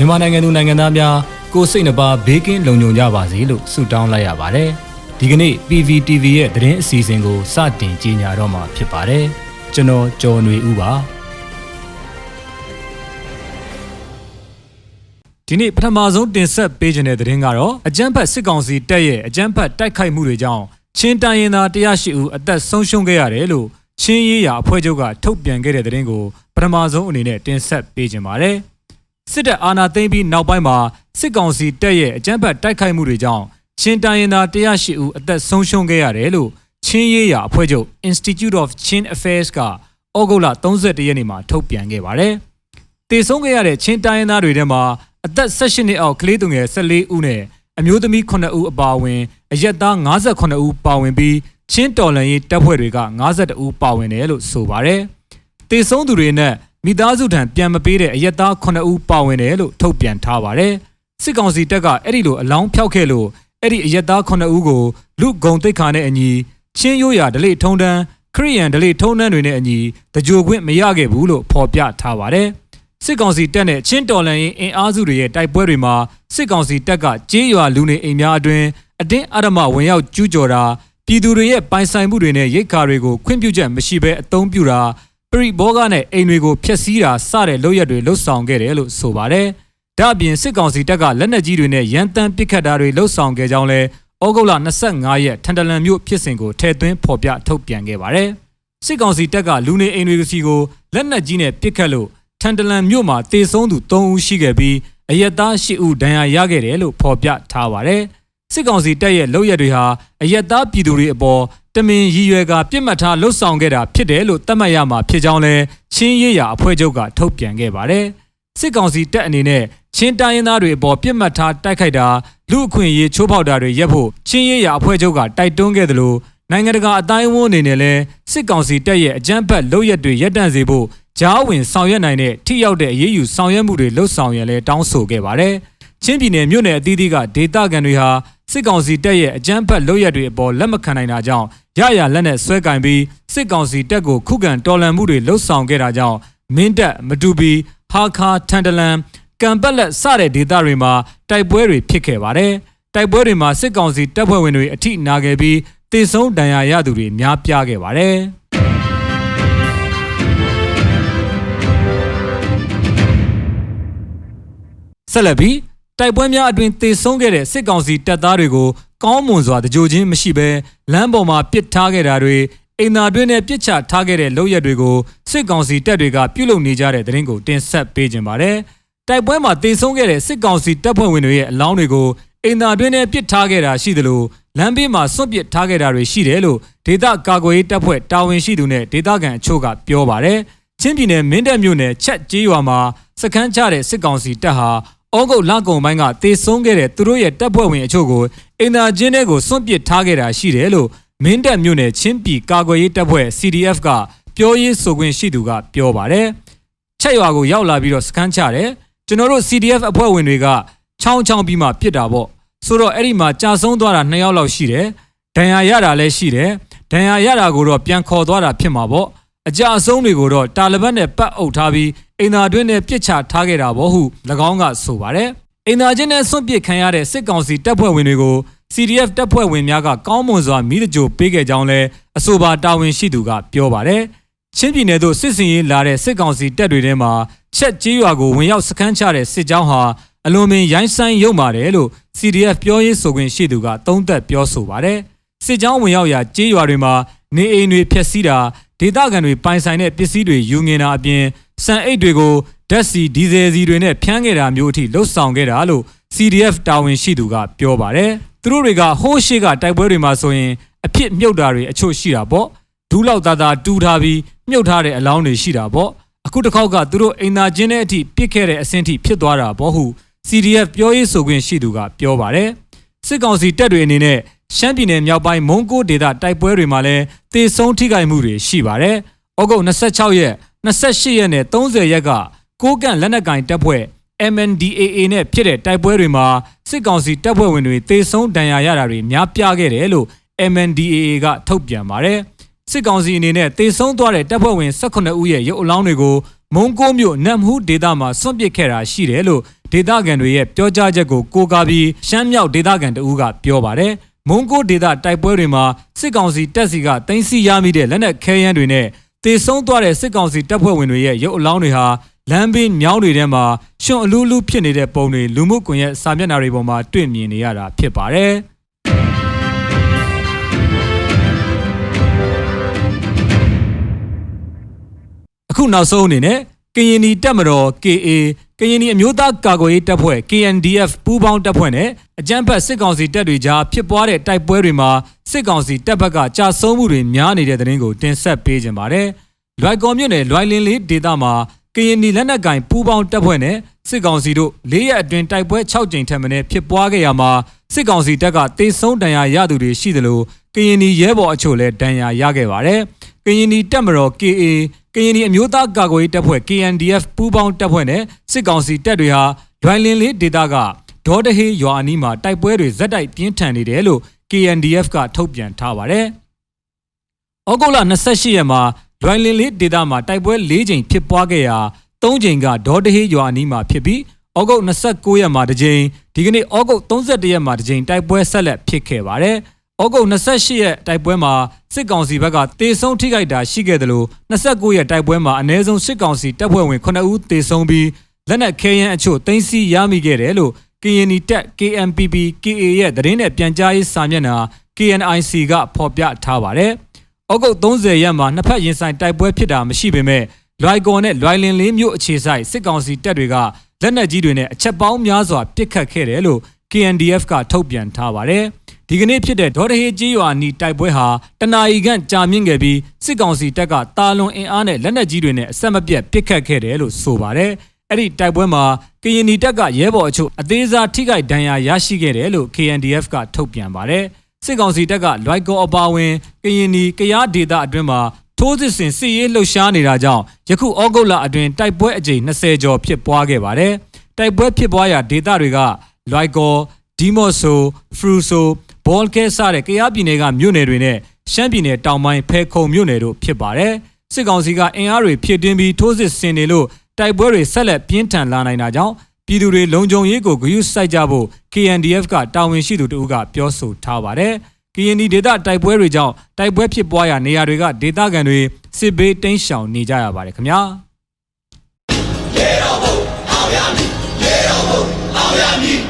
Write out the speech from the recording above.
မြန်မာနိုင်ငံသူနိုင်ငံသားများကိုစိတ်နှပါဘေးကင်းလုံခြုံကြပါစေလို့ဆုတောင်းလိုက်ရပါတယ်။ဒီကနေ့ PVTV ရဲ့သတင်းအစီအစဉ်ကိုစတင်ကြီးညာတော့မှာဖြစ်ပါတယ်။ကျွန်တော်ကျော်နေဦးပါ။ဒီနေ့ပထမဆုံးတင်ဆက်ပေးခြင်းတဲ့သတင်းကတော့အကြမ်းဖက်စစ်ကောင်စီတပ်ရဲ့အကြမ်းဖက်တိုက်ခိုက်မှုတွေကြောင့်ချင်းတိုင်းရင်းသား108ဦးအသက်ဆုံးရှုံးခဲ့ရတယ်လို့ချင်းရေးရာအဖွဲ့ချုပ်ကထုတ်ပြန်ခဲ့တဲ့သတင်းကိုပထမဆုံးအနေနဲ့တင်ဆက်ပေးခြင်းပါတယ်။ စစ်တပ်အာဏာသိမ်းပြီးနောက်ပိုင်းမှာစစ်ကောင်စီတပ်ရဲ့အကြမ်းဖက်တိုက်ခိုက်မှုတွေကြောင့်ချင်းတိုင်းရင်းသား108ဦးအသက်ဆုံးရှုံးခဲ့ရတယ်လို့ချင်းရေးရာအဖွဲ့ချုပ် Institute of Chin Affairs ကဩဂုတ်လ31ရက်နေ့မှာထုတ်ပြန်ခဲ့ပါတယ်။တည်ဆုံးခဲ့ရတဲ့ချင်းတိုင်းရင်းသားတွေထဲမှာအသက်18နှစ်အောက်ကလေးသူငယ်14ဦးနဲ့အမျိုးသမီး9ဦးအပါအဝင်အရက်သား58ဦးပါဝင်ပြီးချင်းတော်လန်ရေးတပ်ဖွဲ့တွေက52ဦးပါဝင်တယ်လို့ဆိုပါတယ်။တည်ဆုံးသူတွေနဲ့ မိသားစုထံပြန်မပေးတဲ့အရက်သား9ဦးပါဝင်တယ်လို့ထုတ်ပြန်ထားပါတယ်။စစ်ကောင်စီတပ်ကအဲ့ဒီလိုအလောင်းဖျောက်ခဲ့လို့အဲ့ဒီအရက်သား9ဦးကိုလူဂုံတိတ်ခါနဲ့အညီချင်းရိုးရာဒလိထုံတန်းခရီးယန်ဒလိထုံတန်းတွေနဲ့အညီတကြိုခွင့်မရခဲ့ဘူးလို့ဖော်ပြထားပါတယ်။စစ်ကောင်စီတပ်နဲ့ချင်းတော်လန်ရင်အင်အားစုတွေရဲ့တိုက်ပွဲတွေမှာစစ်ကောင်စီတပ်ကကြေးရွာလူနေအိမ်များအတွင်အတင်းအဓမ္မဝင်ရောက်ကျူးကျော်တာပြည်သူတွေရဲ့ပိုင်ဆိုင်မှုတွေနဲ့ရိတ်ခါတွေကိုခွင့်ပြုချက်မရှိဘဲအသုံးပြုတာ ပရိဘောဂနဲ့အိမ်တွေကိုဖျက်ဆီးတာစတဲ့လုပ်ရက်တွေလှုပ်ဆောင်ခဲ့တယ်လို့ဆိုပါတယ်။ဒါ့အပြင်စစ်ကောင်စီတပ်ကလက်နက်ကြီးတွေနဲ့ရန်တမ်းပစ်ခတ်တာတွေလှုပ်ဆောင်ခဲ့ကြောင်းလဲဩဂုတ်လ25ရက်ထန်တလန်မြို့ဖြစ်စဉ်ကိုထည့်သွင်းဖော်ပြထုတ်ပြန်ခဲ့ပါတယ်။စစ်ကောင်စီတပ်ကလူနေအိမ်တွေစီကိုလက်နက်ကြီးနဲ့ပစ်ခတ်လို့ထန်တလန်မြို့မှာတေဆုံးသူ3ဦးရှိခဲ့ပြီးအရက်သား10ဦးဒဏ်ရာရခဲ့တယ်လို့ဖော်ပြထားပါတယ်။စစ်ကောင်စီတပ်ရဲ့လုပ်ရက်တွေဟာအရက်သားပြည်သူတွေအပေါ် တမင်ရည်ရွယ်ကပြစ်မှတ်ထားလှုပ်ဆောင်ခဲ့တာဖြစ်တယ်လို့သတ်မှတ်ရမှာဖြစ်ကြောင်းလဲချင်းရေးရာအဖွဲ့ချုပ်ကထုတ်ပြန်ခဲ့ပါတယ်။စစ်ကောင်စီတပ်အနေနဲ့ချင်းတိုင်းရင်းသားတွေအပေါ်ပြစ်မှတ်ထားတိုက်ခိုက်တာလူအခွင့်အရေးချိုးဖောက်တာတွေရပ်ဖို့ချင်းရေးရာအဖွဲ့ချုပ်ကတိုက်တွန်းခဲ့တယ်လို့နိုင်ငံတကာအတိုင်းအဝန်းအနေနဲ့လဲစစ်ကောင်စီတပ်ရဲ့အကြမ်းဖက်လုပ်ရက်တွေရပ်တန့်စေဖို့ကြားဝင်ဆောင်ရွက်နိုင်တဲ့ထိရောက်တဲ့အရေးယူဆောင်ရွက်မှုတွေလှုပ်ဆောင်ရလဲတောင်းဆိုခဲ့ပါတယ်။ချင်းပြည်နယ်မြို့နယ်အသီးသီးကဒေသခံတွေဟာ စစ်ကောင်စီတပ်ရဲ့အကြမ်းဖက်လုပ်ရက်တွေအပေါ်လက်မခံနိုင်တာကြောင့်ရရလက်နဲ့ဆွဲကင်ပြီးစစ်ကောင်စီတပ်ကိုခုခံတော်လှန်မှုတွေလှုပ်ဆောင်ခဲ့တာကြောင့်မင်းတပ်မတူပီဟာခါထန်တလန်ကံပက်လက်စတဲ့ဒေသတွေမှာတိုက်ပွဲတွေဖြစ်ခဲ့ပါတယ်။တိုက်ပွဲတွေမှာစစ်ကောင်စီတပ်ဖွဲ့ဝင်တွေအထိနာခဲ့ပြီးတေဆုံးဒဏ်ရာရသူတွေများပြားခဲ့ပါတယ်။ဆက်လက်ပြီး တိုက်ပွဲများအတွင်တေဆုံးခဲ့တဲ့စစ်ကောင်စီတပ်သားတွေကိုကောင်းမွန်စွာတကြိုချင်းမရှိဘဲလမ်းပေါ်မှာပစ်ထားခဲ့တာတွေအိမ်သာတွင်းနဲ့ပြစ်ချထားခဲ့တဲ့လုပ်ရက်တွေကိုစစ်ကောင်စီတပ်တွေကပြုလုပ်နေကြတဲ့သတင်းကိုတင်ဆက်ပေးကြပါတယ်။တိုက်ပွဲမှာတေဆုံးခဲ့တဲ့စစ်ကောင်စီတပ်ဖွဲ့ဝင်တွေရဲ့အလောင်းတွေကိုအိမ်သာတွင်းနဲ့ပစ်ထားခဲ့တာရှိသလိုလမ်းဘေးမှာစွန့်ပစ်ထားခဲ့တာတွေရှိတယ်လို့ဒေသကာကွယ်ရေးတပ်ဖွဲ့တာဝန်ရှိသူနဲ့ဒေသခံအချို့ကပြောပါတယ်။ချင်းပြည်နယ်မင်းတပ်မြို့နယ်ချက်ကျေးရွာမှာစခန်းချတဲ့စစ်ကောင်စီတပ်ဟာ ဩဂုတ်လကုံပိုင်းကတေဆုံးခဲ့တဲ့သူတို့ရဲ့တပ်ဖွဲ့ဝင်အချို့ကိုအင်တာကျင်းတွေကိုစွန့်ပစ်ထားခဲ့တာရှိတယ်လို့မင်းတပ်မြို့နယ်ချင်းပြည်ကာကွယ်ရေးတပ်ဖွဲ့ CDF ကပြောရေးဆိုခွင့်ရှိသူကပြောပါတယ်။ချက်ရွာကိုရောက်လာပြီးတော့စခန်းချတယ်။ကျွန်တော်တို့ CDF အဖွဲ့ဝင်တွေကချောင်းချောင်းပြီးမှပြစ်တာပေါ့။ဆိုတော့အဲ့ဒီမှာကြာဆုံးသွားတာ2ယောက်လောက်ရှိတယ်။ဒဏ်ရာရတာလည်းရှိတယ်။ဒဏ်ရာရတာကိုတော့ပြန်ခေါ်သွားတာဖြစ်မှာပေါ့။ အကြအဆုံးတွေကိုတော့တာလဘတ်နဲ့ပတ်အုပ်ထားပြီးအိမ်သာတွင်းနဲ့ပြစ်ချထားခဲ့တာပေါ့ဟု၎င်းကဆိုပါတယ်။အိမ်သာချင်းနဲ့ဆွန့်ပစ်ခံရတဲ့စစ်ကောင်စီတပ်ဖွဲ့ဝင်တွေကို CDF တပ်ဖွဲ့ဝင်များကကောင်းမွန်စွာမိတကြိုပေးခဲ့ကြောင်းလဲအဆိုပါတာဝန်ရှိသူကပြောပါတယ်။ချင်းပြည်နယ်သို့စစ်စင်ရေးလာတဲ့စစ်ကောင်စီတပ်တွေထဲမှာချက်ကြေးရွာကိုဝင်ရောက်စခန်းချတဲ့စစ်ကြောင်းဟာအလွန်ပင်ရိုင်းဆိုင်ရုံမာတယ်လို့ CDF ပြောရေးဆိုခွင့်ရှိသူကသုံးသပ်ပြောဆိုပါတယ်။စစ်ကြောင်းဝင်ရောက်ရာကြေးရွာတွေမှာနေအိမ်တွေဖျက်ဆီးတာ ဒေသခံတွေပိုင်ဆိုင်တဲ့ပစ္စည်းတွေယူငင်တာအပြင်စံအိတ်တွေကိုဓာတ်စီဒီဇယ်စီတွေနဲ့ဖြန်းခဲ့တာမျိုးအထိလှုပ်ဆောင်ခဲ့တာလို့ CDF တာဝန်ရှိသူကပြောပါတယ်။သူတို့တွေကဟိုးရှိကတိုက်ပွဲတွေမှာဆိုရင်အဖြစ်မြုပ်တာတွေအချို့ရှိတာပေါ့။ဒူးလောက်သားသားတူးထားပြီးမြုပ်ထားတဲ့အလောင်းတွေရှိတာပေါ့။အခုတစ်ခေါက်ကသူတို့အိမ်သာချင်းတဲ့အထိပြစ်ခဲ့တဲ့အဆင့်ထိဖြစ်သွားတာပေါ့ဟု CDF ပြောရေးဆိုခွင့်ရှိသူကပြောပါတယ်။စစ်ကောင်စီတပ်တွေအနေနဲ့ ရှမ်းပြည်နယ်မြောက်ပိုင်းမုံကိုဒေသတိုက်ပွဲတွေမှာလည်းတေဆုံးထိခိုက်မှုတွေရှိပါတယ်။ဩဂုတ်26ရက်28ရက်နဲ့30ရက်ကကိုးကန့်လက်နက်ကင်တပ်ဖွဲ့ MNDAA နဲ့ဖြစ်တဲ့တိုက်ပွဲတွေမှာစစ်ကောင်စီတပ်ဖွဲ့ဝင်တွေတေဆုံးဒဏ်ရာရတာတွေများပြားခဲ့တယ်လို့ MNDAA ကထုတ်ပြန်ပါတယ်။စစ်ကောင်စီအနေနဲ့တေဆုံးသွားတဲ့တပ်ဖွဲ့ဝင်18ဦးရဲ့ရုပ်အလောင်းတွေကိုမုံကိုမြို့နမ်ဟူဒေသမှာစွန့်ပစ်ခဲ့တာရှိတယ်လို့ဒေသခံတွေရဲ့ပြောကြားချက်ကိုကိုးကားပြီးရှမ်းမြောက်ဒေသခံတဦးကပြောပါတယ် မုံကိုဒေသတိုက်ပွဲတွေမှာစစ်ကောင်စီတပ်စီကတင်စီရမိတဲ့လက်နက်ခဲယမ်းတွေနဲ့တေဆုံးသွားတဲ့စစ်ကောင်စီတပ်ဖွဲ့ဝင်တွေရဲ့ရုပ်အလောင်းတွေဟာလမ်းဘေးမြောင်းတွေထဲမှာရှင်အလူးလူးဖြစ်နေတဲ့ပုံတွေလူမှုကွန်ရက်စာမျက်နှာတွေပေါ်မှာတွေ့မြင်နေရတာဖြစ်ပါတယ်။အခုနောက်ဆုံးအနေနဲ့ ကရင်နီတပ်မတော် KA ကရင်နီအမျိုးသားကာကွယ်ရေးတပ်ဖွဲ့ KNDF ပူးပေါင်းတပ်ဖွဲ့နဲ့အကြမ်းဖက်စစ်ကောင်စီတပ်တွေကြားဖြစ်ပွားတဲ့တိုက်ပွဲတွေမှာစစ်ကောင်စီတပ်ဘက်ကကြာဆုံးမှုတွေများနေတဲ့တဲ့ရင်ကိုတင်ဆက်ပေးကြပါမယ်။လွိုက်ကော်မြို့နယ်လွိုင်လင်းလေးဒေသမှာကရင်နီလက်နက်ကင်ပူးပေါင်းတပ်ဖွဲ့နဲ့စစ်ကောင်စီတို့၄ရက်အတွင်းတိုက်ပွဲ6ကြိမ်ထက်မနည်းဖြစ်ပွားခဲ့ရမှာစစ်ကောင်စီတပ်ကတေဆုံးဒဏ်ရာရသူတွေရှိသလိုကရင်နီရဲဘော်အချို့လည်းဒဏ်ရာရခဲ့ပါတယ်။ကရင်နီတပ်မတော် KA ကရင်နီအမျိုးသားကာကွယ်ရေးတပ်ဖွဲ့ KNDF ပူးပေါင်းတပ်ဖွဲ့နဲ့စစ်ကောင်စီတပ်တွေဟာဒွိုင်လင်းလေးဒေသကဒေါ်တဟေးရွာအနီးမှာတိုက်ပွဲတွေဇက်တိုက်ပြင်းထန်နေတယ်လို့ KNDF ကထုတ်ပြန်ထားပါတယ်။ဩဂုတ်လ28ရက်မှာဒွိုင်လင်းလေးဒေသမှာတိုက်ပွဲ၄ကြိမ်ဖြစ်ပွားခဲ့ရာ၃ကြိမ်ကဒေါ်တဟေးရွာအနီးမှာဖြစ်ပြီးဩဂုတ်29ရက်မှာတစ်ကြိမ်ဒီကနေ့ဩဂုတ်31ရက်မှာတစ်ကြိမ်တိုက်ပွဲဆက်လက်ဖြစ်ခဲ့ပါတယ်။ ဩဂုတ်28ရက်တိုက်ပွဲမှာစစ်ကောင်စီဘက်ကတေဆုံးထိခိုက်တာရှိခဲ့တယ်လို့29ရက်တိုက်ပွဲမှာအ ਨੇ ဆုံးစစ်ကောင်စီတပ်ဖွဲ့ဝင်9ဦးတေဆုံးပြီးလက်နက်ခဲယမ်းအချို့တင်စီရမိခဲ့တယ်လို့ KNI တပ် KMPP KA ရဲ့သတင်းနဲ့ပြန်ကြားရေးစာမျက်နှာ KNIC ကဖော်ပြထားပါတယ်။ဩဂုတ်30ရက်မှာနှစ်ဖက်ရင်ဆိုင်တိုက်ပွဲဖြစ်တာမရှိပေမဲ့လွိုင်ကော်နဲ့လွိုင်လင်လေးမြို့အခြေဆိုင်စစ်ကောင်စီတပ်တွေကလက်နက်ကြီးတွေနဲ့အချက်ပေါင်းများစွာပစ်ခတ်ခဲ့တယ်လို့ KNDF ကထုတ်ပြန်ထားပါတယ်။ ဒီကနေ့ဖြစ်တဲ့ဒေါ်တဟေးကြီးရွာနီတိုက်ပွဲဟာတနာရီခန့်ကြာမြင့်ခဲ့ပြီးစစ်ကောင်စီတပ်ကတာလွန်အင်အားနဲ့လက်နက်ကြီးတွေနဲ့အဆက်မပြတ်ပစ်ခတ်ခဲ့တယ်လို့ဆိုပါတယ်။အဲ့ဒီတိုက်ပွဲမှာကရင်နီတပ်ကရဲဘော်အချို့အသေးစားထိခိုက်ဒဏ်ရာရရှိခဲ့တယ်လို့ KNDF ကထုတ်ပြန်ပါတယ်။စစ်ကောင်စီတပ်ကလွိုက်ကောအပါဝင်ကရင်နီကရားဒေသအတွင်းမှာထိုးစစ်ဆင်စစ်ရေးလှုပ်ရှားနေတာကြောင့်ယခုဩဂုတ်လအတွင်းတိုက်ပွဲအကြိမ်20ကျော်ဖြစ်ပွားခဲ့ပါတယ်။တိုက်ပွဲဖြစ်ပွားရာဒေသတွေကလွိုက်ကောဒီမော့ဆိုဖရူဆို ဘောလ်ကဲစတဲ့ကရားပြည်နယ်ကမြို့နယ်တွေနဲ့ရှမ်းပြည်နယ်တောင်ပိုင်းဖဲခုံမြို့နယ်တို့ဖြစ်ပါတယ်။စစ်ကောင်စီကအင်အားတွေဖြည့်တင်းပြီးထိုးစစ်ဆင်နေလို့တိုက်ပွဲတွေဆက်လက်ပြင်းထန်လာနိုင်တာကြောင့်ပြည်သူတွေလုံခြုံရေးကိုဂရုစိုက်ကြဖို့ KNDF ကတာဝန်ရှိသူတို့ကပြောဆိုထားပါတယ်။ KND ဒေသတိုက်ပွဲတွေကြောင့်တိုက်ပွဲဖြစ်ပွားရာနေရာတွေကဒေသခံတွေစစ်ဘေးတိမ်းရှောင်နေကြရပါတယ်ခင်ဗျာ။ရေတော်ဘုံအောင်ရမည်ရေတော်ဘုံအောင်ရမည်